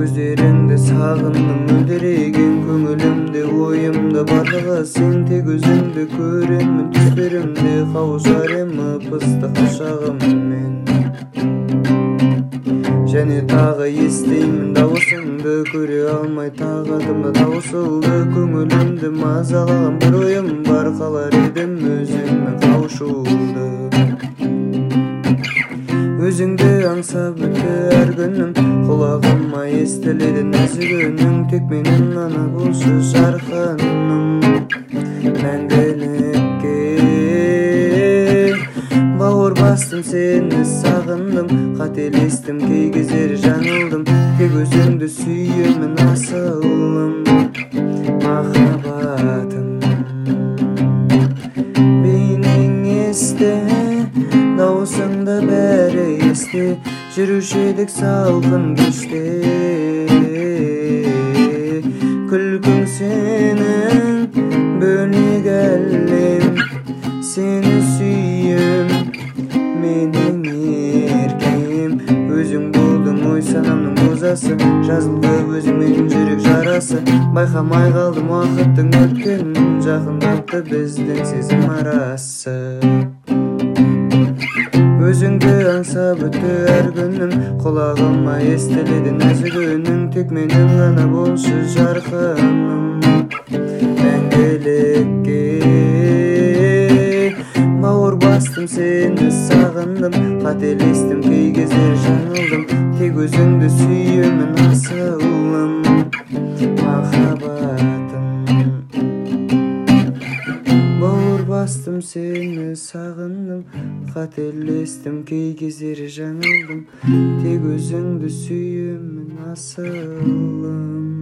көздеріңді сағындым мөлдіреген көңілімде ойымда барлығы сен тек өзіңді көремін түстерімде қауышар ем ып ыстық құшағыммен және тағы естимін дауысыңды көре алмай тағы адымда таусылды көңілімді мазалаған бір ойым бар қалар едім өзіңмен қауышуды өзіңді аңсап өтті әр күнім құлағыма естіледі нәзік үнің тек менің ғана болшы жарқыным мәңгілікке бауыр бастым сені сағындым қателестім кей кездері жаңылдым тек өзіңді сүйемін асылым махаббатым бейнең есте дауысыңда бәрі есте жүруші едік салқын кеште күлкің сенің бөлек әлем сені сүйем менің еркем өзің болдың ой санамның музасы жазылды өзіңмен жүрек жарасы байқамай қалдым уақыттың өткенін жақындатты біздің сезім арасы аңсап өтті әр күнім құлағыма естіледі нәзік үнің тек менің ғана болшы жарқыным мәңгілікке бауыр бастым сені сағындым қателестім кей кездері жаңылдым тек өзіңді сүйемін асылым бауыр бастым сені сағындым қателестім кей кездері жаңылдым тек өзіңді сүйемін асылым